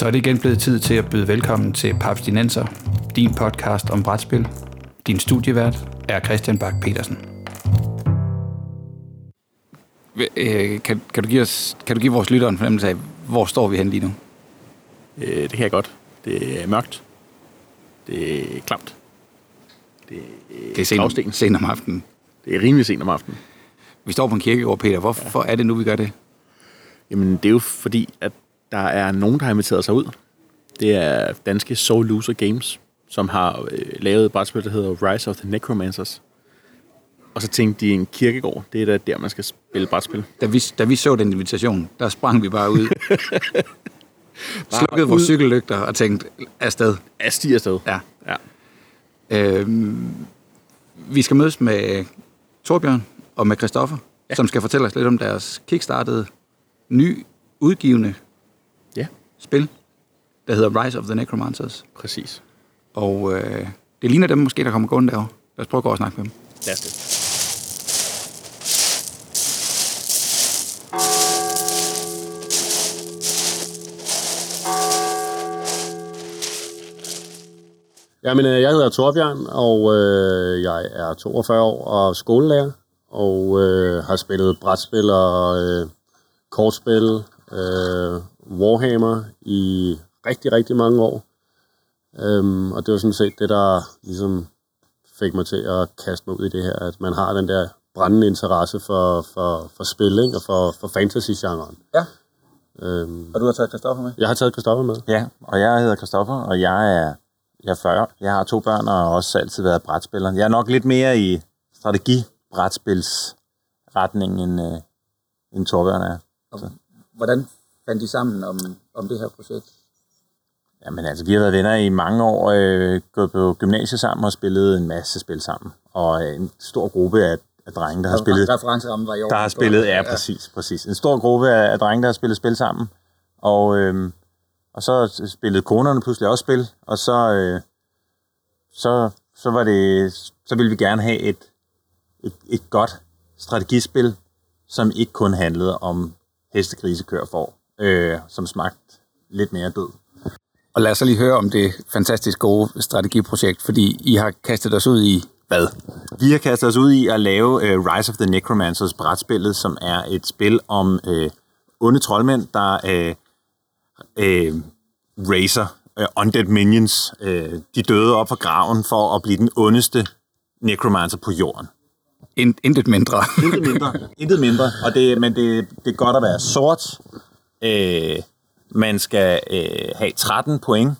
Så er det igen blevet tid til at byde velkommen til Papstinenser, din podcast om brætspil. Din studievært er Christian Bak petersen øh, kan, kan, du give os, kan du give vores lyttere en fornemmelse af, hvor står vi hen lige nu? Øh, det kan jeg godt. Det er mørkt. Det er klamt. Det er, det er sent, sent om aftenen. Det er rimelig sent om aftenen. Vi står på en kirkegård, Peter. Hvorfor ja. er det nu, vi gør det? Jamen, det er jo fordi, at der er nogen, der har inviteret sig ud. Det er danske Soul Loser Games, som har øh, lavet et brætspil, der hedder Rise of the Necromancers. Og så tænkte de, en kirkegård, det er da der, man skal spille brætspil. Da vi, da vi så den invitation, der sprang vi bare ud. Slukkede vores cykellygter og tænkte, afsted. Asti afsted. Ja. ja. Øhm, vi skal mødes med Torbjørn og med Christoffer, ja. som skal fortælle os lidt om deres kickstartede, ny, udgivende. Spil, der hedder Rise of the Necromancers. Præcis. Og øh, det ligner dem måske, der kommer gående derovre. Lad os prøve at gå og snakke med dem. Lad os det. Jamen, øh, jeg hedder Torbjørn, og øh, jeg er 42 år og skolelærer, og øh, har spillet brætspil og øh, kortspil, øh, Warhammer i rigtig, rigtig mange år. Øhm, og det var sådan set det, der ligesom fik mig til at kaste mig ud i det her, at man har den der brændende interesse for, for, for spil, ikke? og for, for fantasy-genren. Ja. Øhm, og du har taget Kristoffer med? Jeg har taget Kristoffer med. Ja, og jeg hedder Kristoffer, og jeg er jeg er 40. Jeg har to børn og har også altid været brætspiller. Jeg er nok lidt mere i strategi-brætspilsretning, end, øh, end Torbjørn er. Så. Hvordan fandt de sammen om, om det her projekt? Jamen altså, vi har været venner i mange år, øh, gået på gymnasiet sammen og spillet en masse spil sammen. Og øh, en stor gruppe af, af drenge, der har spillet... Referencerammen var i år. Der har spillet, ja, præcis, præcis. En stor gruppe af, af drenge, der har spillet spil sammen. Og øh, og så spillede konerne pludselig også spil, og så, øh, så, så, var det, så ville vi gerne have et, et, et godt strategispil, som ikke kun handlede om hestegrisekør for, øh, som smagte lidt mere død. Og lad os så lige høre om det fantastisk gode strategiprojekt, fordi I har kastet os ud i hvad? Vi har kastet os ud i at lave uh, Rise of the Necromancers brætspillet, som er et spil om uh, onde troldmænd, der uh, øh, Razer, øh, Undead Minions, øh, de døde op fra graven for at blive den ondeste necromancer på jorden. Intet mindre. Intet mindre. Intet mindre. Og det, men det, det er godt at være sort. Øh, man skal øh, have 13 point.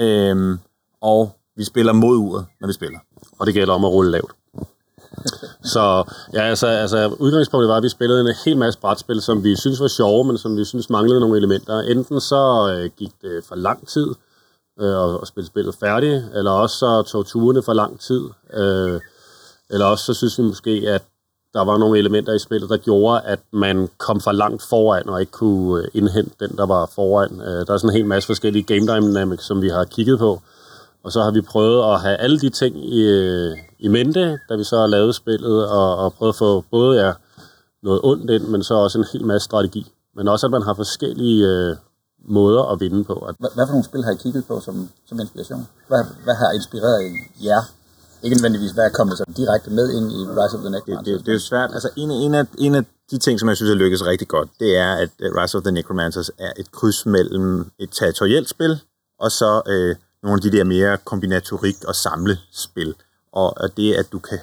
Øh, og vi spiller mod uret, når vi spiller. Og det gælder om at rulle lavt. Så ja, altså, altså, udgangspunktet var, at vi spillede en hel masse brætspil, som vi synes var sjove, men som vi synes manglede nogle elementer. Enten så øh, gik det for lang tid øh, at, spille spillet færdigt, eller også så tog turene for lang tid. Øh, eller også så synes vi måske, at der var nogle elementer i spillet, der gjorde, at man kom for langt foran og ikke kunne øh, indhente den, der var foran. Øh, der er sådan en hel masse forskellige game dynamics, som vi har kigget på. Og så har vi prøvet at have alle de ting i, øh, i mente, da vi så har lavet spillet, og, og prøvet at få både ja, noget ondt ind, men så også en hel masse strategi. Men også, at man har forskellige øh, måder at vinde på. Hvad, hvad for nogle spil har I kigget på som, som inspiration? Hvad, hvad har inspireret jer? Ikke nødvendigvis, hvad er kommet så direkte med ind i Rise of the Necromancers? Det, det, det er jo svært. Altså, en, en, af, en af de ting, som jeg synes er lykkes rigtig godt, det er, at øh, Rise of the Necromancers er et kryds mellem et territorielt spil, og så øh, nogle af de der mere kombinatorik- og samlespil. Og det, at du kan,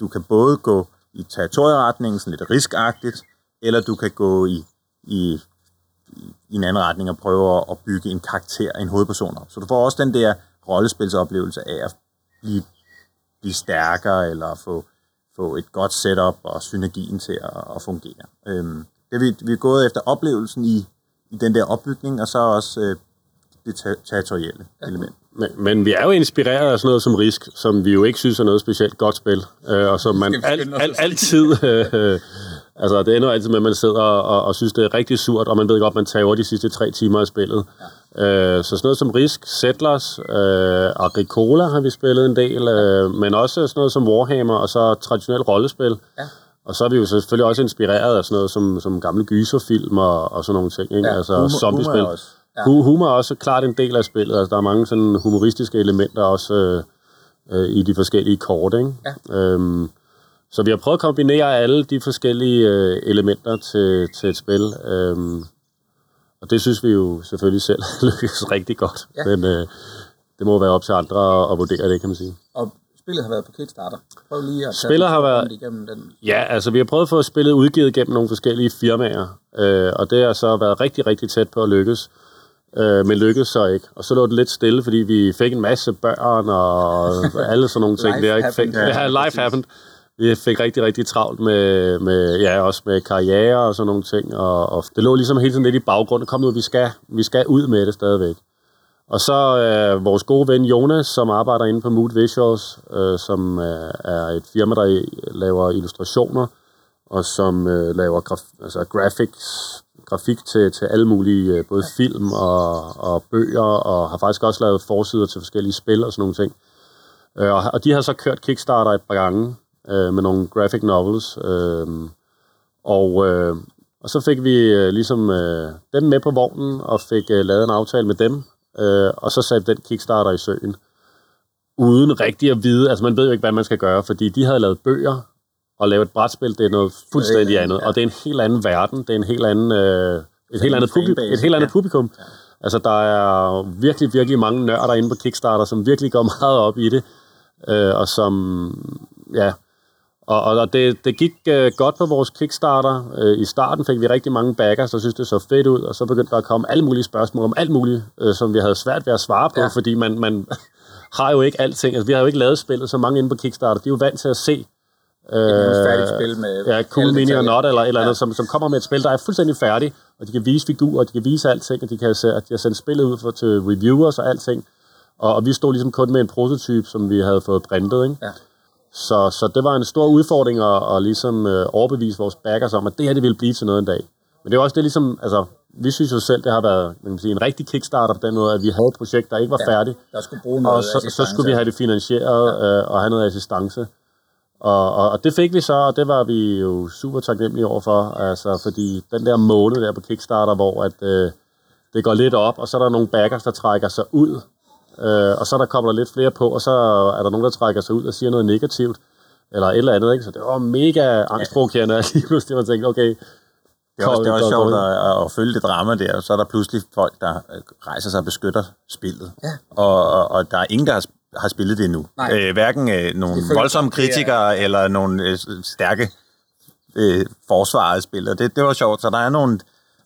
du kan både gå i territorieretningen, sådan lidt riskagtigt, eller du kan gå i, i, i en anden retning og prøve at bygge en karakter, en hovedperson op. Så du får også den der rollespilsoplevelse af at blive, blive stærkere, eller få, få et godt setup og synergien til at, at fungere. Øhm, det vi, vi er gået efter oplevelsen i, i den der opbygning, og så også øh, det territorielle element. Men, men vi er jo inspireret af sådan noget som Risk, som vi jo ikke synes er noget specielt godt spil, øh, og som man al, al, altid... Øh, altså, det ender altid med, at man sidder og, og synes, det er rigtig surt, og man ved godt, at man tager de sidste tre timer af spillet. Ja. Øh, så sådan noget som Risk, Settlers, øh, Agricola har vi spillet en del, øh, men også sådan noget som Warhammer, og så traditionelt rollespil. Ja. Og så er vi jo selvfølgelig også inspireret af sådan noget som, som gamle gyserfilm og, og sådan nogle ting. Ikke? Ja, altså humor, zombiespil. Humor Ja. Humor er også klart en del af spillet. Altså, der er mange sådan humoristiske elementer også øh, øh, i de forskellige kort. Ikke? Ja. Øhm, så vi har prøvet at kombinere alle de forskellige øh, elementer til, til et spil. Øhm, og det synes vi jo selvfølgelig selv lykkes rigtig godt. Ja. Men øh, det må være op til andre at vurdere det, kan man sige. Og spillet har været på Kickstarter. Prøv lige at spillet har været igennem den. Ja, altså vi har prøvet at få spillet udgivet gennem nogle forskellige firmaer, øh, og det har så været rigtig, rigtig tæt på at lykkes. Øh, men lykkedes så ikke. Og så lå det lidt stille, fordi vi fik en masse børn og alle sådan nogle ting. life der, ikke? Fik, ja, life happened. Vi fik rigtig, rigtig travlt med, med, ja, også med karriere og sådan nogle ting. Og, og det lå ligesom hele tiden lidt i baggrunden. Kom nu, vi skal, vi skal ud med det stadigvæk. Og så øh, vores gode ven Jonas, som arbejder inde på Mood Visuals, øh, som øh, er et firma, der laver illustrationer, og som øh, laver graf- altså graphics, grafik til, til alle mulige, øh, både film og, og bøger, og har faktisk også lavet forsider til forskellige spil og sådan nogle ting. Øh, og, og de har så kørt Kickstarter et par gange øh, med nogle graphic novels, øh, og, øh, og så fik vi øh, ligesom øh, dem med på vognen, og fik øh, lavet en aftale med dem, øh, og så satte den Kickstarter i søen. Uden rigtig at vide, altså man ved jo ikke, hvad man skal gøre, fordi de havde lavet bøger, og lave et brætspil, det er noget fuldstændig andet, ja. og det er en helt anden verden, det er en helt anden, øh, et, helt andet publikum, et helt andet ja. publikum. Ja. Altså, der er virkelig, virkelig mange nørder inde på Kickstarter, som virkelig går meget op i det, øh, og som, ja, og, og det, det gik øh, godt på vores Kickstarter. Øh, I starten fik vi rigtig mange backers, der synes det så fedt ud, og så begyndte der at komme alle mulige spørgsmål om alt muligt, øh, som vi havde svært ved at svare på, ja. fordi man, man har jo ikke alting. Altså, vi har jo ikke lavet spillet så mange inde på Kickstarter. De er jo vant til at se et færdigt spil med... Ja, Cool Mini or Not, eller et eller andet, ja. som, som kommer med et spil, der er fuldstændig færdigt, og de kan vise figurer, og de kan vise alting, og de kan at de har sendt spillet ud for, til reviewers og alting. Og, og vi stod ligesom kun med en prototype, som vi havde fået printet, ikke? Ja. Så, så det var en stor udfordring at, at ligesom øh, overbevise vores backers om, at det her det ville blive til noget en dag. Men det er også det ligesom, altså, vi synes jo selv, det har været man kan sige, en rigtig kickstarter på den måde, at vi havde et projekt, der ikke var ja, færdigt. Der skulle bruge noget og så, så skulle vi have det finansieret ja. øh, og have noget assistance. Og, og, og det fik vi så, og det var vi jo super taknemmelige overfor, altså, fordi den der måned der på Kickstarter, hvor at, øh, det går lidt op, og så er der nogle backers, der trækker sig ud, øh, og så der kommer der lidt flere på, og så er der nogen, der trækker sig ud og siger noget negativt, eller et eller andet, ikke? Så det var mega angstprovokerende, ja. lige pludselig man tænkte, okay, det er også, det er også sjovt at, at følge det drama der, og så er der pludselig folk, der rejser sig og beskytter spillet. Ja. Og, og, og der er ingen, der har har spillet det endnu. Øh, hverken øh, nogle voldsomme kritikere er... eller nogle øh, stærke øh, forsvarede spillere. Det, det var sjovt. Så der er nogle,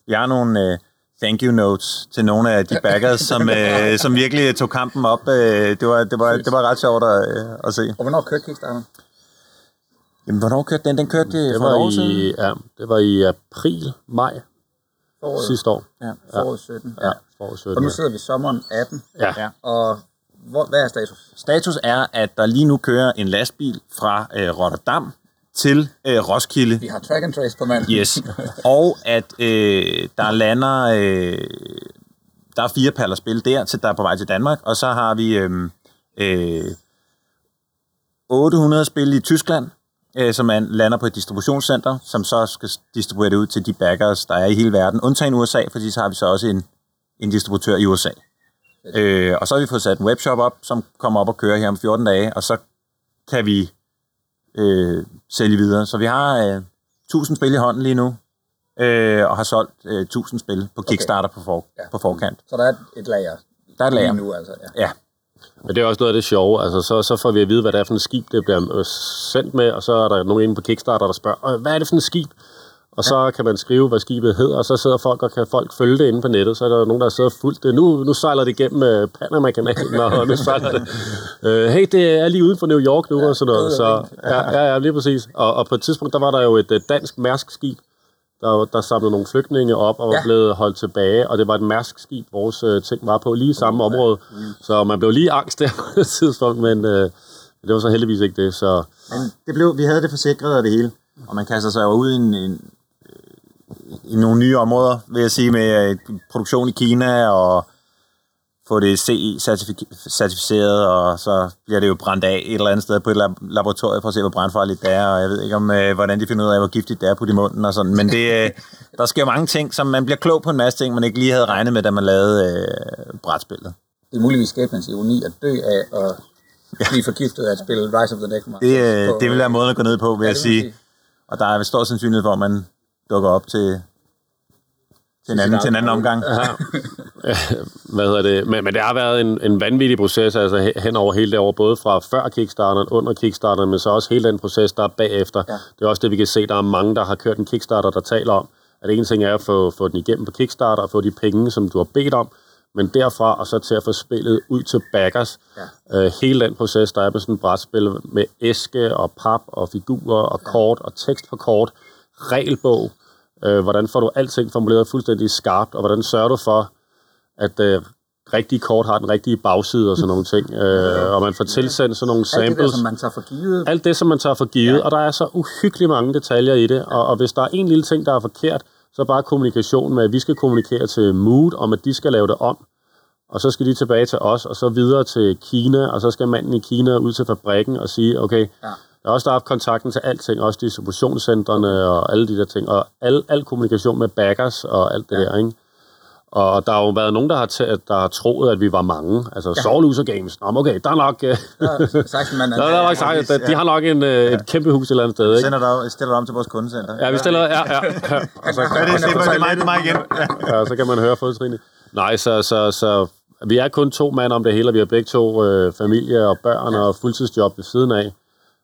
vi har nogle øh, thank you notes til nogle af de backers, som, øh, som virkelig tog kampen op. Øh, det, var, det, var, det var ret sjovt at, øh, at se. Og hvornår kørte Kickstarter? Jamen, hvornår kørte den? Den kørte det var i, Ja, det var i april, maj foråret. sidste år. Ja, foråret 17. Ja, foråret 17. Og nu sidder vi i sommeren 18. Ja. Og hvor, hvad er status? Status er, at der lige nu kører en lastbil fra øh, Rotterdam til øh, Roskilde. Vi har track and trace på mand. Yes. Og at øh, der lander... Øh, der er fire paller spil der, til der er på vej til Danmark. Og så har vi øh, øh, 800 spil i Tyskland, øh, som man lander på et distributionscenter, som så skal distribuere det ud til de backers, der er i hele verden. Undtagen USA, fordi så har vi så også en, en distributør i USA. Øh, og så har vi fået sat en webshop op, som kommer op og kører her om 14 dage, og så kan vi øh, sælge videre. Så vi har øh, 1000 spil i hånden lige nu, øh, og har solgt øh, 1000 spil på Kickstarter okay. på, for, ja. på forkant. Så der er et lager? Der er et lager. nu, altså. Ja. ja. Men det er også noget af det sjove. Altså, så, så får vi at vide, hvad det er for et skib, det bliver øh, sendt med, og så er der nogen inde på Kickstarter, der spørger, hvad er det for et skib? Og så kan man skrive, hvad skibet hedder, og så sidder folk og kan folk følge det inde på nettet. Så er der nogen, der sidder fuldt det. Nu, nu sejler det igennem uh, Panama-kanalen, og nu sejler det. Uh, hey, det er lige uden for New York nu, ja, og sådan noget. Så, ja, ja, ja, lige præcis. Og, og på et tidspunkt, der var der jo et uh, dansk mærsk-skib, der, der samlede nogle flygtninge op og ja. var blevet holdt tilbage, og det var et mærsk-skib, vores uh, ting var på, lige i samme område. Mm. Så man blev lige angst der på et tidspunkt, men uh, det var så heldigvis ikke det. Så. Men det blev, vi havde det forsikret af det hele, og man kaster sig jo ud i en, en i nogle nye områder, vil jeg sige, med øh, produktion i Kina og få det CE-certificeret, og så bliver det jo brændt af et eller andet sted på et laboratorium for at se, hvor brandfarligt det er, og jeg ved ikke, om, øh, hvordan de finder ud af, hvor giftigt det er på de munden og sådan. Men det, øh, der sker mange ting, som man bliver klog på en masse ting, man ikke lige havde regnet med, da man lavede øh, brætspillet. Det er muligvis skæbnens ironi at dø af at blive forgiftet af at spille Rise of the Necromancer. Det, øh, det vil være måden at gå ned på, vil ja, jeg sige. sige. Og der er stor sandsynlighed for, at man dukker op til, til en anden, til en anden omgang. Ja. Hvad hedder det? Men, men det har været en, en vanvittig proces, altså hen over hele det år, både fra før Kickstarter, under Kickstarter, men så også hele den proces, der er bagefter. Ja. Det er også det, vi kan se, der er mange, der har kørt en Kickstarter, der taler om, at en ting er at få, få den igennem på Kickstarter og få de penge, som du har bedt om, men derfra og så til at få spillet ud til backers, ja. øh, hele den proces, der er på sådan et brætspil med æske og pap og figurer og kort og tekst på kort, regelbog, øh, hvordan får du alting formuleret fuldstændig skarpt, og hvordan sørger du for, at øh, rigtige kort har den rigtige bagside og sådan nogle ting, øh, og man får tilsendt sådan nogle samples. Alt det, som man tager for givet. Alt det, som man tager for givet, ja. og der er så uhyggeligt mange detaljer i det, og, og hvis der er en lille ting, der er forkert, så bare kommunikation med, at vi skal kommunikere til Mood, om at de skal lave det om, og så skal de tilbage til os, og så videre til Kina, og så skal manden i Kina ud til fabrikken og sige, okay, ja. Der er også haft kontakten til alting, også distributionscentrene og alle de der ting, og al, al kommunikation med backers og alt det ja. der, ikke? Og der har jo været nogen, der har, t- der har troet, at vi var mange. Altså, ja. Soul Games. Nå, okay, der er nok... Ja, sagt, man, der, der er nok sagt, at de har nok en, uh, ja. et kæmpe hus et eller andet sted. Ikke? Sender dig, stiller dig om til vores kundecenter. Ja, vi stiller... Ja, ja. ja. Og så, kan, det, det, det, mig, mig igen. Ja. så kan man høre fodtrinene. Nej, så, så, så vi er kun to mand om det hele, og vi har begge to øh, familie og børn ja. og fuldtidsjob ved siden af.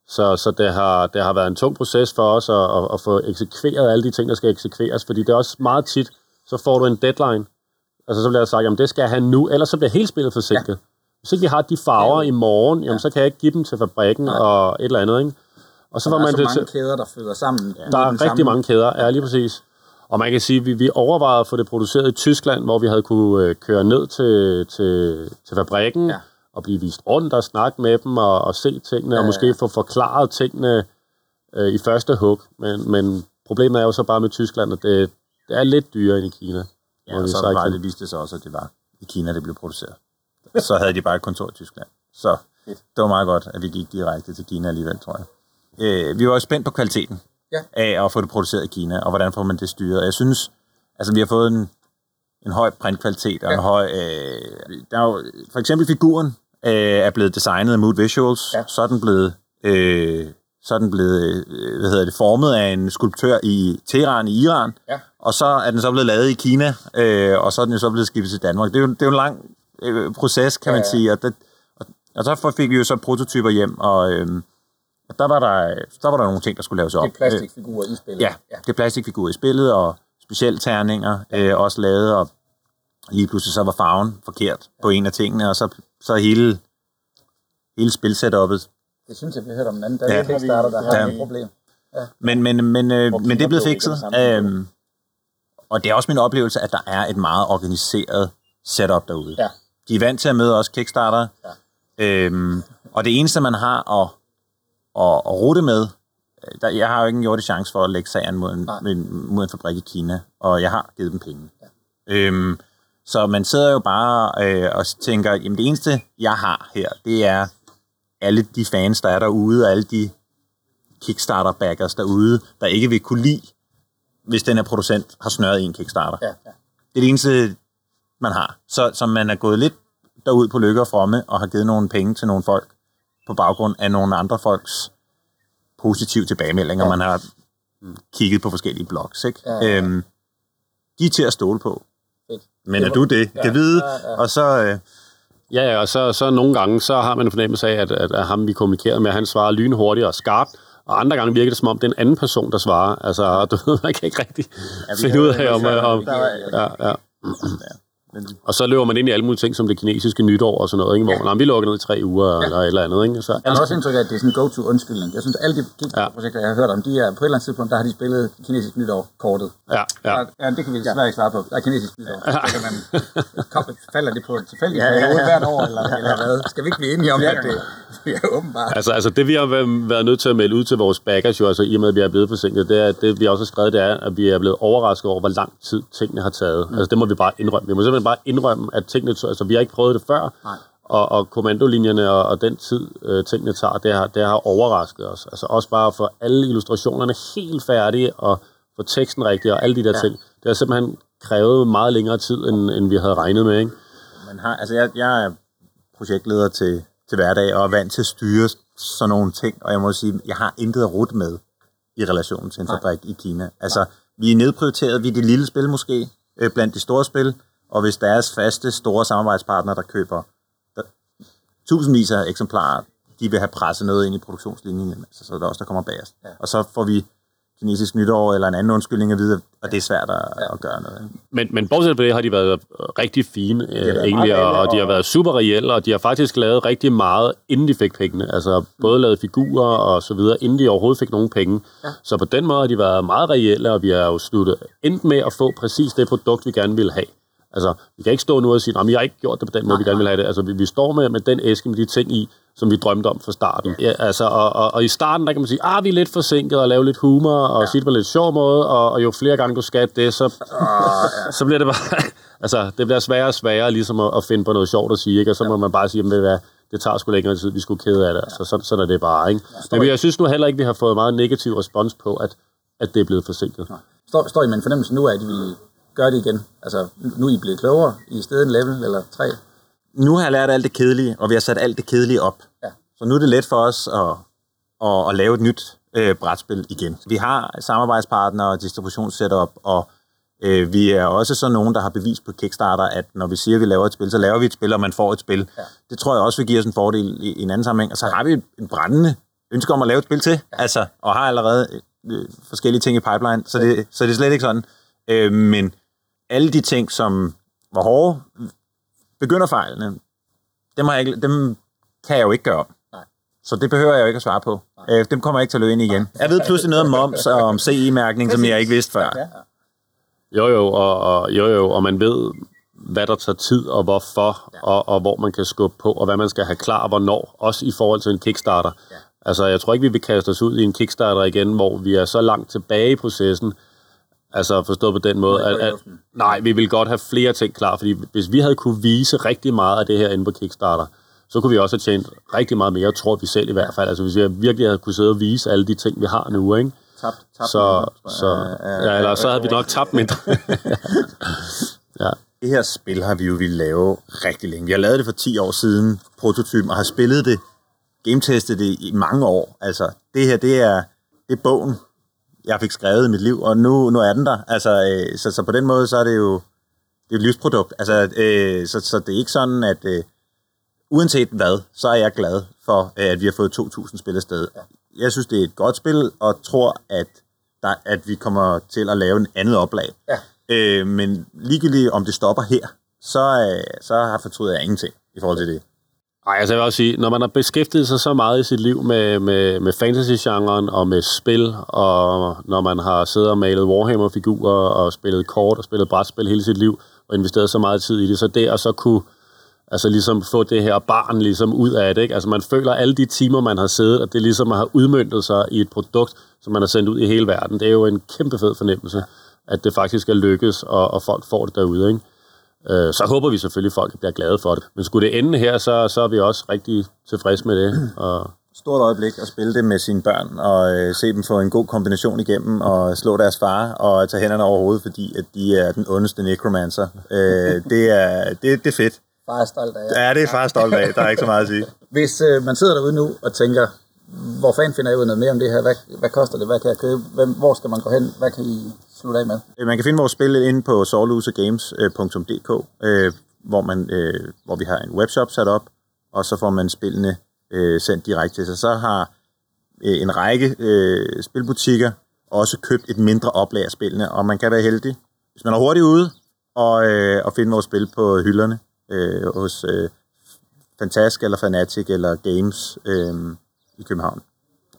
Så, så det, har, det har været en tung proces for os at, at, at få eksekveret alle de ting, der skal eksekveres, fordi det er også meget tit, så får du en deadline, Altså så bliver der sagt, at det skal jeg have nu, ellers så bliver hele spillet forsinket. Ja. Hvis ikke vi har de farver ja. i morgen, jamen, ja. så kan jeg ikke give dem til fabrikken ja. og et eller andet. Ikke? Og så var man så det mange til, kæder, der føder sammen. Ja. Der er rigtig sammen. mange kæder, ja lige præcis. Og man kan sige, at vi, vi overvejede at få det produceret i Tyskland, hvor vi havde kunne øh, køre ned til, til, til fabrikken ja. Og blive vist rundt og snakke med dem og, og se tingene, ja, og måske få forklaret tingene øh, i første hug. Men, men problemet er jo så bare med Tyskland, at det, det er lidt dyrere end i Kina. Ja, og så var det viste sig også, at det var i Kina, det blev produceret. Så havde de bare et kontor i Tyskland. Så det var meget godt, at vi gik direkte til Kina alligevel, tror jeg. Øh, vi var også spændt på kvaliteten ja. af at få det produceret i Kina, og hvordan får man det styret. Jeg synes, altså vi har fået en, en høj printkvalitet, og ja. en høj... Øh, der er jo, for eksempel figuren øh, er blevet designet af Mood Visuals, ja. så er den blevet... Øh, så er den blevet øh, hvad hedder det, formet af en skulptør i Teheran i Iran, ja. og så er den så blevet lavet i Kina, øh, og så er den jo så blevet skibet til Danmark. Det er jo, det er jo en lang øh, proces, kan ja, man sige, og, det, og, og så fik vi jo så prototyper hjem, og, øh, og der, var der, der var der nogle ting, der skulle laves op. Det er plastikfigurer i spillet. Ja, ja, det er plastikfigurer i spillet, og specielt terninger øh, også lavet, og lige pludselig så var farven forkert på en af tingene, og så, så hele, hele spilsetupet det synes jeg, vi hørte om den anden. Der ja. er Kickstarter, der har ja. et problem. Ja. Men, men, men, øh, men det er blevet fikset. Øhm, og det er også min oplevelse, at der er et meget organiseret setup derude. Ja. De er vant til at møde også Kickstarter. Ja. Øhm, og det eneste, man har at, at, at rute med, øh, der, jeg har jo ikke en jordig chance for at lægge sagen mod en, mod en fabrik i Kina, og jeg har givet dem penge. Ja. Øhm, så man sidder jo bare øh, og tænker, jamen det eneste, jeg har her, det er alle de fans, der er derude, og alle de Kickstarter-backers derude, der ikke vil kunne lide, hvis den her producent har snørret en Kickstarter. Ja, ja. Det er det eneste, man har. Så, så man er gået lidt derud på lykke og fromme, og har givet nogle penge til nogle folk, på baggrund af nogle andre folks positive tilbagemeldinger. Ja. Man har kigget på forskellige blogs. Ikke? Ja, ja. Øhm, de er til at stole på. Men er du det? Ja, kan vide? Ja, ja. Og så... Øh, Ja, ja, og så, så nogle gange, så har man en fornemmelse af, at, at, at ham, vi kommunikerede med, han svarer lynhurtigt og skarpt, og andre gange virker det som om, det er en anden person, der svarer. Altså, du ved, man kan ikke rigtig ja, finde ud af, om... om ja, ja. Og så løber man ind i alle mulige ting, som det kinesiske nytår og sådan noget, ikke? hvor ja. vi lukker ned i tre uger ja. eller et eller andet. Ikke? Så, jeg har også indtryk af, at det er sådan en go-to undskyldning. Jeg synes, alle de projekter, jeg har hørt om, de er på et eller andet tidspunkt, der har de spillet kinesisk nytår kortet. Ja, ja. ja det kan vi desværre ikke svare på. Der er kinesisk nytår. Ja. Så kan man, falder det på tilfældigt ja, ja, ja. hvert år, eller, eller hvad? Skal vi ikke blive enige om, at det, ja, åbenbart. Altså, altså det vi har været nødt til at melde ud til vores backers, jo, altså i og med, at vi er blevet forsinket, det er, det vi også har skrevet, det er, at vi er blevet overrasket over, hvor lang tid tingene har taget. Mm. Altså det må vi bare indrømme. Vi må simpelthen bare indrømme, at tingene, altså vi har ikke prøvet det før, Nej. og, og kommandolinjerne og, og den tid, øh, tingene tager, det har, det har overrasket os. Altså også bare for alle illustrationerne helt færdige, og få teksten rigtig, og alle de der ja. ting. Det har simpelthen krævet meget længere tid, end, end vi havde regnet med, ikke? Man har, altså jeg, jeg er projektleder til, til hverdag, og er vant til at styre sådan nogle ting, og jeg må sige, jeg har intet at rute med i relation til en fabrik i Kina. Altså, vi er nedprioriteret, vi er det lille spil måske, øh, blandt de store spil, og hvis deres faste store samarbejdspartnere, der køber der, tusindvis af eksemplarer, de vil have presset noget ind i produktionslinjen, altså, så er det også der kommer bagerst. Ja. Og så får vi kinesisk nytår eller en anden undskyldning at vide, og det er svært at, ja. at gøre noget. Men, men bortset fra det har de været rigtig fine, øh, været egentlig, og, og de har været super reelle, og de har faktisk lavet rigtig meget, inden de fik pengene. Altså både lavet figurer og så videre, inden de overhovedet fik nogen penge. Ja. Så på den måde har de været meget reelle, og vi har jo sluttet endt med at få præcis det produkt, vi gerne ville have. Altså, vi kan ikke stå nu og sige, at vi har ikke gjort det på den måde, vi gerne vil have det. Altså, vi, vi står med, med den æske med de ting i, som vi drømte om fra starten. Ja, altså, og, og, og, i starten, der kan man sige, ah, vi er lidt forsinket og lave lidt humor og ja. sige det på en lidt sjov måde, og, og jo flere gange du skal det, så, så bliver det bare... altså, det bliver sværere og sværere ligesom at, at finde på noget sjovt at sige, ikke? Og så må man bare sige, at det, det tager sgu længere tid, vi skulle kede af det. Altså, sådan, sådan er det bare, ikke? Men jeg synes nu heller ikke, vi har fået meget negativ respons på, at, at det er blevet forsinket. Står, står I med en fornemmelse nu af, at I gøre det igen? Altså, nu er I blevet klogere i stedet en level eller tre? Nu har jeg lært alt det kedelige, og vi har sat alt det kedelige op. Ja. Så nu er det let for os at, at, at lave et nyt øh, brætspil igen. Vi har samarbejdspartnere og distributionssetup, og øh, vi er også sådan nogen, der har bevis på Kickstarter, at når vi siger, at vi laver et spil, så laver vi et spil, og man får et spil. Ja. Det tror jeg også vil give os en fordel i, i en anden sammenhæng. Og så har vi en brændende ønske om at lave et spil til, ja. altså, og har allerede øh, forskellige ting i pipeline, så det, så det er slet ikke sådan. Øh, men alle de ting, som var hårde, begynderfejlene, dem, har jeg ikke, dem kan jeg jo ikke gøre om. Nej. Så det behøver jeg jo ikke at svare på. Øh, dem kommer jeg ikke til at løbe ind igen. Jeg ved pludselig noget om moms og om CE-mærkning, som jeg ikke vidste før. Ja. Jo, jo, og, og, jo, jo, og man ved, hvad der tager tid, og hvorfor, ja. og, og hvor man kan skubbe på, og hvad man skal have klar, og hvornår, også i forhold til en Kickstarter. Ja. Altså, jeg tror ikke, vi vil kaste os ud i en Kickstarter igen, hvor vi er så langt tilbage i processen, altså forstået på den måde, at, at nej, vi vil godt have flere ting klar, fordi hvis vi havde kunne vise rigtig meget af det her inde på Kickstarter, så kunne vi også have tjent rigtig meget mere, tror vi selv i hvert fald. Altså, hvis vi virkelig havde kunne sidde og vise alle de ting, vi har nu, ikke? Tabt, tabt Så, så, ja, eller så havde vi nok tabt mindre. ja. Det her spil har vi jo ville lave rigtig længe. Har lavet det for 10 år siden, prototypen, og har spillet det, gametestet det i mange år. Altså, det her, det er, det er bogen, jeg fik skrevet i mit liv, og nu, nu er den der. Altså, øh, så, så på den måde, så er det jo det er et livsprodukt. Altså, øh, så, så det er ikke sådan, at øh, uanset hvad, så er jeg glad for, øh, at vi har fået 2.000 spil afsted. Jeg synes, det er et godt spil, og tror, at, der, at vi kommer til at lave en andet oplag. Ja. Øh, men ligegyldigt om det stopper her, så, øh, så har fortryder jeg ingenting i forhold til det. Nej, altså jeg vil også sige, når man har beskæftiget sig så meget i sit liv med, med, med fantasy-genren og med spil, og når man har siddet og malet Warhammer-figurer og spillet kort og spillet brætspil hele sit liv, og investeret så meget tid i det, så det at så kunne altså ligesom få det her barn ligesom ud af det, ikke? Altså man føler alle de timer, man har siddet, at det ligesom har udmyndtet sig i et produkt, som man har sendt ud i hele verden. Det er jo en kæmpe fed fornemmelse, at det faktisk er lykkes, og, og folk får det derude, ikke? Øh, så håber vi selvfølgelig, at folk bliver glade for det. Men skulle det ende her, så, så er vi også rigtig tilfredse med det. Og Stort øjeblik at spille det med sine børn, og øh, se dem få en god kombination igennem, og slå deres far, og tage hænderne over hovedet, fordi at de er den ondeste necromancer. Øh, det, er, det, det er fedt. Far er stolt af jer. Ja, det er far stolt af. Der er ikke så meget at sige. Hvis øh, man sidder derude nu og tænker, hvor fanden finder jeg ud af noget mere om det her? Hvad, hvad koster det? Hvad kan jeg købe? Hvem, hvor skal man gå hen? Hvad kan I slutte af med? Øh, man kan finde vores spil inde på sawlosergames.dk, øh, øh, hvor, man, øh, hvor vi har en webshop sat op, og så får man spillene øh, sendt direkte til sig. Så har øh, en række øh, spilbutikker også købt et mindre oplag af spillene, og man kan være heldig, hvis man er hurtigt ude, og, øh, og finde vores spil på hylderne øh, hos øh, Fantask eller Fanatic eller Games øh, i København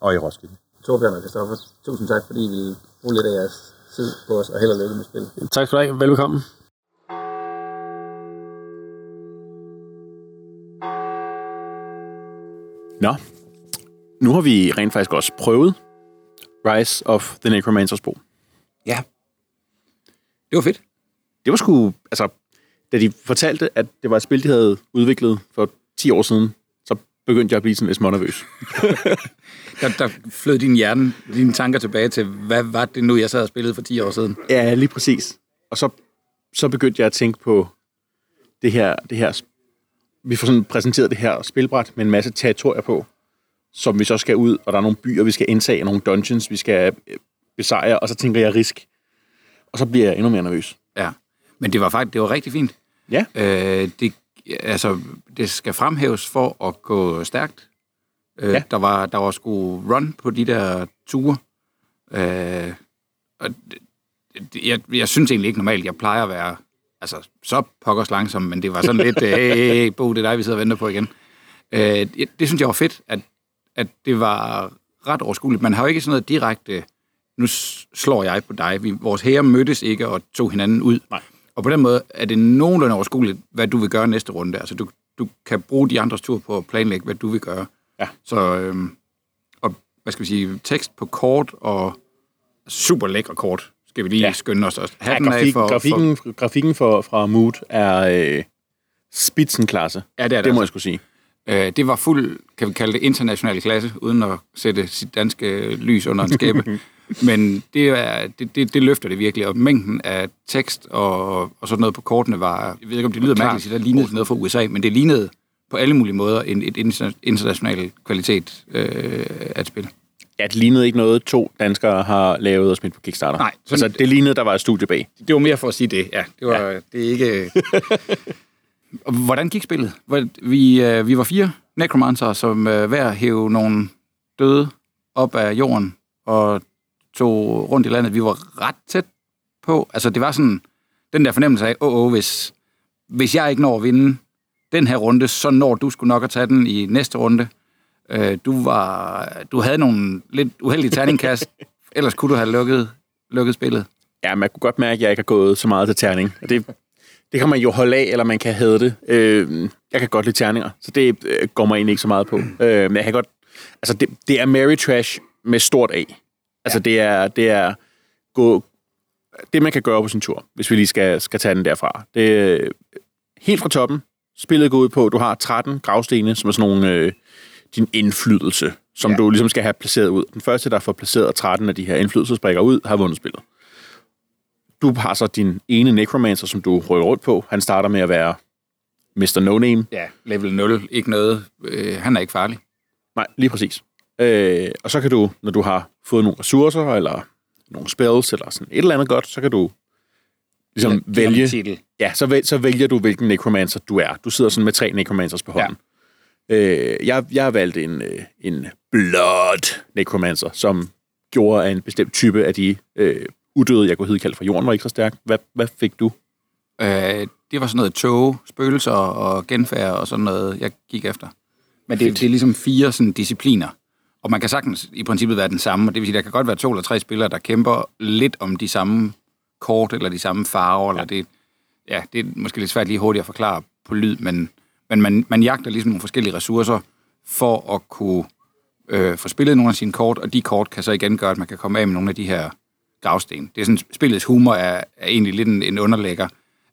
og i Roskilde. Torbjørn og Christoffer, tusind tak, fordi I ville bruge lidt af jeres tid på os, og held og lykke med spil. tak skal du have. Velkommen. Nå, nu har vi rent faktisk også prøvet Rise of the Necromancer's bog. Ja. Det var fedt. Det var sgu, altså, da de fortalte, at det var et spil, de havde udviklet for 10 år siden, begyndte jeg at blive sådan lidt smånervøs. Der, der flød din hjerne, dine tanker tilbage til, hvad var det nu, jeg sad og spillede for 10 år siden? Ja, lige præcis. Og så, så begyndte jeg at tænke på det her, det her... Vi får sådan præsenteret det her spilbræt med en masse territorier på, som vi så skal ud, og der er nogle byer, vi skal indtage, nogle dungeons, vi skal øh, besejre, og så tænker jeg risk. Og så bliver jeg endnu mere nervøs. Ja, men det var faktisk det var rigtig fint. Ja. Øh, det, altså, det skal fremhæves for at gå stærkt. Øh, Ja. der, var, der var sgu run på de der ture. Øh, og jeg, jeg synes egentlig ikke normalt, jeg plejer at være altså, så pokkers langsom, men det var sådan lidt, hey, hey, hey, Bo, det er dig, vi sidder og venter på igen. Øh, det, det synes jeg var fedt, at, at det var ret overskueligt. Man har jo ikke sådan noget direkte, nu slår jeg på dig. Vi, vores herrer mødtes ikke og tog hinanden ud. Nej. Og på den måde er det nogenlunde overskueligt, hvad du vil gøre næste runde. Altså, du, du kan bruge de andres tur på at planlægge, hvad du vil gøre. Ja. Så, øhm, og hvad skal vi sige, tekst på kort og super lækre kort, skal vi lige Ja. skynde os. også. ja Hatten af grafik, for, grafikken, for... grafikken for, fra Mood er øh, spitsenklasse. Ja, det er det. Det må jeg altså. skulle sige. Øh, det var fuld, kan vi kalde det, international klasse, uden at sætte sit danske lys under en skæbe. Men det, er, det, det, det løfter det virkelig, og mængden af tekst og, og sådan noget på kortene var, jeg ved ikke, om det lyder mærkeligt, der lignede noget fra USA, men det lignede på alle mulige måder en, et interna- international kvalitet øh, at spille. Ja, det lignede ikke noget, to danskere har lavet og smidt på Kickstarter. Nej, sådan... Altså, det lignede, der var et studie bag. Det var mere for at sige det, ja. Det, var, ja. det er ikke... Hvordan gik spillet? Vi, øh, vi var fire necromancer, som øh, hver hævde nogle døde op af jorden og tog rundt i landet. Vi var ret tæt på. Altså, det var sådan den der fornemmelse af, åh, åh, hvis, hvis jeg ikke når at vinde den her runde, så når du skulle nok at tage den i næste runde. Øh, du, var, du havde nogle lidt uheldige terningkast, ellers kunne du have lukket, lukket spillet. Ja, man kunne godt mærke, at jeg ikke har gået så meget til terning. Og det, det kan man jo holde af, eller man kan have det. Øh, jeg kan godt lide terninger, så det øh, går mig egentlig ikke så meget på. Øh, men jeg kan godt... Altså, det, det er Mary Trash med stort A. Altså, det er... Det er gå, det, man kan gøre på sin tur, hvis vi lige skal, skal tage den derfra. Det helt fra toppen. Spillet går ud på, at du har 13 gravstene, som er sådan nogle... Øh, din indflydelse, som. Ja. du ligesom skal have placeret ud. Den første, der får placeret 13 af de her indflydelsesbrikker ud, har vundet spillet. Du har så din ene necromancer, som du rykker rundt på. Han starter med at være Mr. No Name. Ja, level 0, ikke noget. Øh, han er ikke farlig. Nej, lige præcis. Øh, og så kan du, når du har fået nogle ressourcer, eller nogle spells, eller sådan et eller andet godt, så kan du ligesom ham vælge... Titel. Ja, så, væl, så vælger du, hvilken necromancer du er. Du sidder sådan med tre necromancers på hånden. Ja. Øh, jeg, jeg har valgt en, øh, en blood necromancer, som gjorde, at en bestemt type af de øh, udøde, jeg kunne hedde kalde fra jorden, var ikke så stærk. Hvad, hvad fik du? Øh, det var sådan noget tog, spøgelser og genfærd og sådan noget, jeg gik efter. Men det, det er ligesom fire sådan discipliner. Og man kan sagtens i princippet være den samme, og det vil sige, der kan godt være to eller tre spillere, der kæmper lidt om de samme kort, eller de samme farver, ja. eller det, ja, det er måske lidt svært lige hurtigt at forklare på lyd, men, men man, man jagter ligesom nogle forskellige ressourcer for at kunne øh, få spillet nogle af sine kort, og de kort kan så igen gøre, at man kan komme af med nogle af de her gravsten. Det er sådan, spillets humor er, er egentlig lidt en, en underlægger,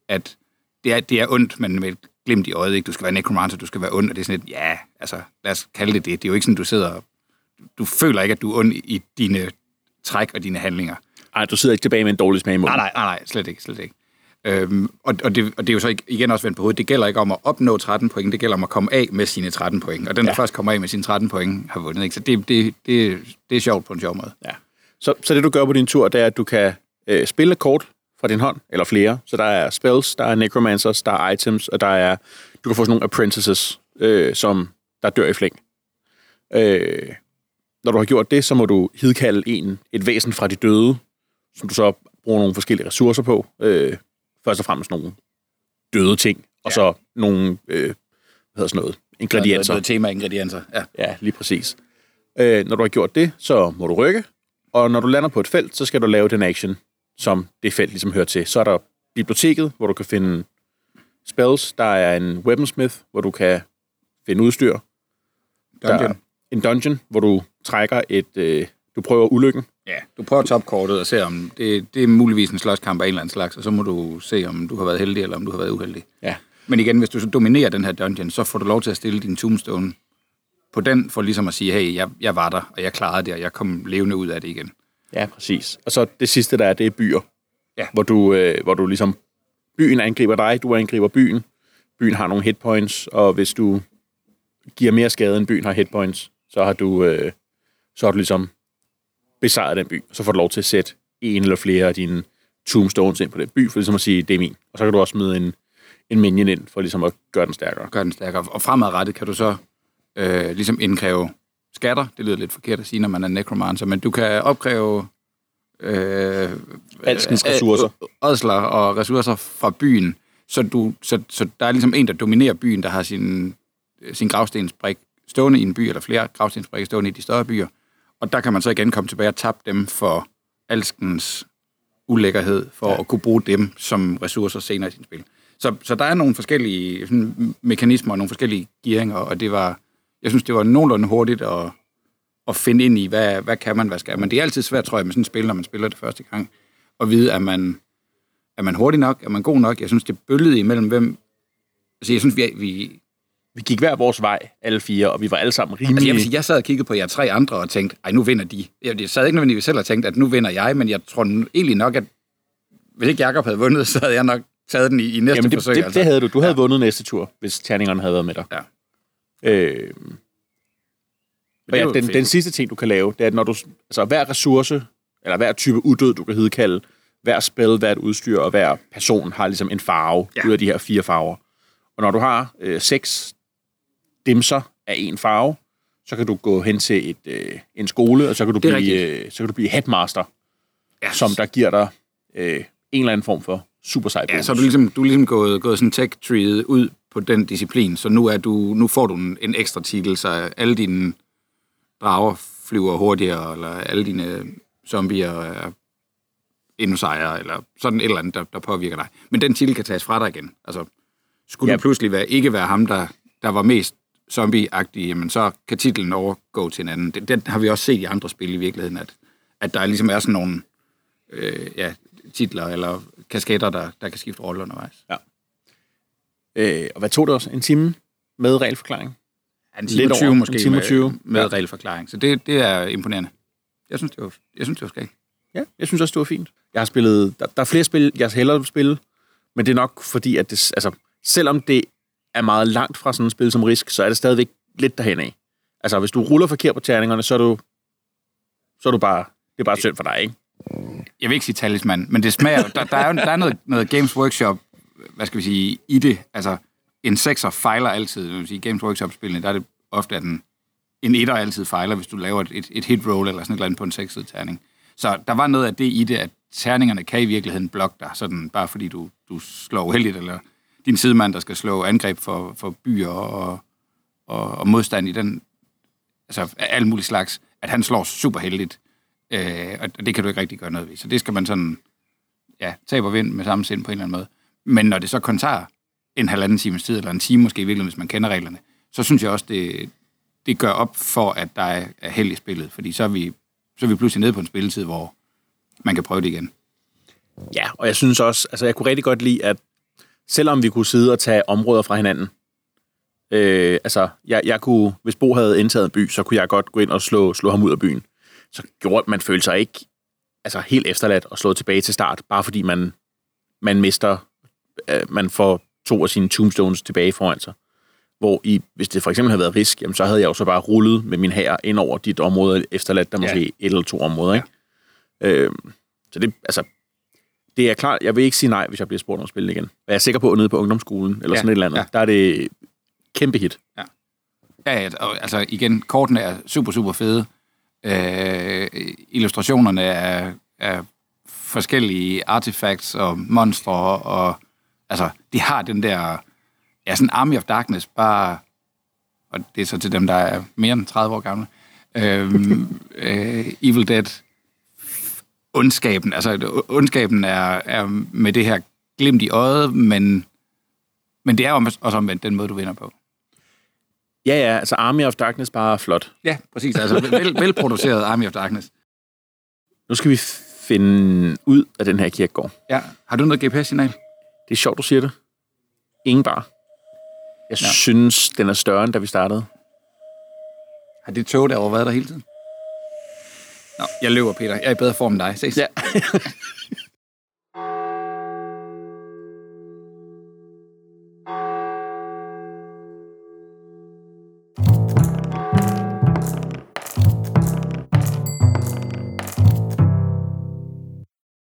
at det er, det er ondt, men med et glimt i øjet, ikke? Du skal være necromancer, du skal være ond, og det er sådan lidt, ja, altså, lad os kalde det det. Det er jo ikke sådan, du sidder og, du føler ikke, at du er ond i dine træk og dine handlinger. Ej, du sidder ikke tilbage med en dårlig smag i munden. Nej, nej, nej, nej, slet ikke, slet ikke. Øhm, og, og, det, og det er jo så igen også vendt på hovedet. Det gælder ikke om at opnå 13 point, det gælder om at komme af med sine 13 point. Og den, der Ja. først kommer af med sine 13 point, har vundet. Ikke? Så det, det, det, det er sjovt på en sjov måde. Ja. Så, så det, du gør på din tur, det er, at du kan øh, spille kort fra din hånd, eller flere. Så der er spells, der er necromancers, der er items, og der er, du kan få sådan nogle apprentices, øh, som der dør i flæng. Øh, når du har gjort det, så må du hidkalde en, et væsen fra de døde, som du så bruger nogle forskellige ressourcer på. Øh, først og fremmest nogle døde ting, og Ja. så nogle, øh, hvad hedder sådan noget, ingredienser. Noget, noget tema ingredienser. Ja. Ja, lige præcis. Øh, når du har gjort det, så må du rykke, og når du lander på et felt, så skal du lave den action, som det felt ligesom hører til. Så er der biblioteket, hvor du kan finde spells. Der er en weaponsmith, hvor du kan finde udstyr. Der er Dungeon. en dungeon, hvor du trækker et øh, du prøver ulykken. Ja, du prøver topkortet og ser, om det, det er muligvis en slåskamp af en eller anden slags, og så må du se, om du har været heldig, eller om du har været uheldig. Ja. Men igen, hvis du så dominerer den her dungeon, så får du lov til at stille din tombstone på den, for ligesom at sige, hey, jeg, jeg var der, og jeg klarede det, og jeg kom levende ud af det igen. Ja, præcis. Og så det sidste, der er, det er byer. Ja. Hvor du, øh, hvor du ligesom... Byen angriber dig, du angriber byen. Byen har nogle hitpoints, og hvis du giver mere skade, end byen har hitpoints, så har du, øh, så har du ligesom besejret den by. Så får du lov til at sætte en eller flere af dine tombstones ind på den by, for ligesom at sige, det er min. Og så kan du også smide en, en minion ind, for ligesom at gøre den stærkere. Gør den stærkere. Og fremadrettet kan du så øh, ligesom indkræve skatter. Det lyder lidt forkert at sige, når man er necromancer, men du kan opkræve øh, Alskens ressourcer. Ådsler og ressourcer fra byen, så, du, så, så der er ligesom en, der dominerer byen, der har sin, sin gravstensbrik stående i en by, eller flere gravstensbrikker stående i de større byer. Og der kan man så igen komme tilbage og tabe dem for alskens ulækkerhed, for ja. at kunne bruge dem som ressourcer senere i sin spil. Så, så der er nogle forskellige sådan, mekanismer og nogle forskellige gearinger, og det var, jeg synes, det var nogenlunde hurtigt at, at finde ind i, hvad, hvad kan man, hvad skal man. Det er altid svært, tror jeg, med sådan et spil, når man spiller det første gang, at vide, at man, er man hurtig nok, er man god nok. Jeg synes, det bølgede imellem, hvem... Altså, jeg synes, vi, vi, Vi gik hver vores vej, alle fire, og vi var alle sammen rimelig... Altså, jeg, sige, jeg sad og kiggede på jer tre andre og tænkte, ej, nu vinder de. Jeg, sad ikke nødvendigvis selv og tænkte, at nu vinder jeg, men jeg tror egentlig nok, at hvis ikke Jacob havde vundet, så havde jeg nok taget den i, i næste Jamen, det, forsøg. det, altså. det havde du. Du havde ja. vundet næste tur, hvis terningerne havde været med dig. Ja. Øh, og ja, den, den sidste ting, du kan lave, det er, at når du, altså hver ressource, eller hver type udød, du kan hedkalde, hver spil, hvert udstyr og hver person har ligesom en farve. Ja. ud af de her fire farver. Og når du har øh, seks dimser af en farve, så kan du gå hen til et, øh, en skole, og så kan du, blive, øh, så kan du blive headmaster, ja, som der giver dig øh, en eller anden form for super sej Ja, så er du ligesom, du er ligesom gået, gået sådan tech treeet ud på den disciplin, så nu, er du, nu får du en, en ekstra titel, så alle dine drager flyver hurtigere, eller alle dine zombier er endnu sejere, eller sådan et eller andet, der, der påvirker dig. Men den titel kan tages fra dig igen. Altså, skulle ja. du pludselig være, ikke være ham, der, der var mest zombie-agtig, jamen så kan titlen overgå til en anden. Det, den har vi også set i andre spil i virkeligheden, at, at der ligesom er sådan nogle øh, ja, titler eller kasketter, der, der kan skifte rolle undervejs. Øh, og hvad tog det også? En time med regelforklaring? Ja, en Lidt time og 20 over. måske En time og 20. med, med Ja. ja. regelforklaring. Så det, det er imponerende. Jeg synes, det var, jeg synes, det var skægt. Ja, jeg synes også, det var fint. Jeg har spillet... Der, der er flere spil, jeg hellere vil spille, men det er nok fordi, at det, altså, selvom det er meget langt fra sådan et spil som Risk, så er det stadigvæk lidt derhen af. Altså, hvis du ruller forkert på terningerne, så er du, så er du bare... Det er bare synd for dig, ikke? Jeg vil ikke sige talisman, men det smager... der, der er jo der er noget, noget Games Workshop, hvad skal vi sige, i det. Altså, en sekser fejler altid. Hvis vil sige, Games Workshop-spillene, der er det ofte, at en, en etter altid fejler, hvis du laver et, et, et hit roll eller sådan et eller andet på en sekset terning. Så der var noget af det i det, at terningerne kan i virkeligheden blokke dig, sådan bare fordi du, du slår uheldigt, eller din sidemand, der skal slå angreb for, for byer og, og, og modstand i den, altså af alle mulige slags, at han slår super heldigt. Øh, og det kan du ikke rigtig gøre noget ved. Så det skal man sådan, ja, tabe og vind med samme sind på en eller anden måde. Men når det så kun tager en halvanden times tid, eller en time måske i virkeligheden, hvis man kender reglerne, så synes jeg også, det, det gør op for, at der er, er held i spillet. Fordi så er, vi, så er vi pludselig nede på en spilletid, hvor man kan prøve det igen. Ja, og jeg synes også... Altså, jeg kunne rigtig godt lide, at selvom vi kunne sidde og tage områder fra hinanden, øh, altså, jeg, jeg kunne... Hvis Bo havde indtaget en by, så kunne jeg godt gå ind og slå, slå ham ud af byen. Så gjorde man følte sig ikke altså, helt efterladt og slået tilbage til start, bare fordi man, man mister... Øh, man får to af sine tombstones tilbage foran sig. Hvor i, hvis det for eksempel havde været risk, jamen, så havde jeg jo så bare rullet med min her ind over dit område, efterladt der måske Ja. et eller to områder. Ikke? Øhm, så det, altså, det er klart, jeg vil ikke sige nej, hvis jeg bliver spurgt om at spille igen. Jeg er sikker på, at nede på ungdomsskolen, eller Ja, sådan et eller andet, ja. der er det kæmpe hit. Ja, ja, og, altså igen, kortene er super, super fede. Øh, illustrationerne er, er forskellige artifacts og monstre, og altså, de har den der, ja, sådan Army of Darkness, bare, og det er så til dem, der er mere end 30 år gamle, øhm, øh, Evil Dead, ondskaben. Altså, ondskaben er, er med det her glimt i øjet, men, men det er også omvendt den måde, du vinder på. Ja, ja, altså Army of Darkness bare er flot. Ja, præcis. Altså vel, velproduceret Army of Darkness. Nu skal vi finde ud af den her kirkegård. Ja. Har du noget GPS-signal? Det er sjovt, du siger det. Ingen bar. Jeg ja. synes, den er større, end da vi startede. Har det tog derovre været der hele tiden? Nå, jeg løber, Peter. Jeg er i bedre form end dig. Ses. Ja.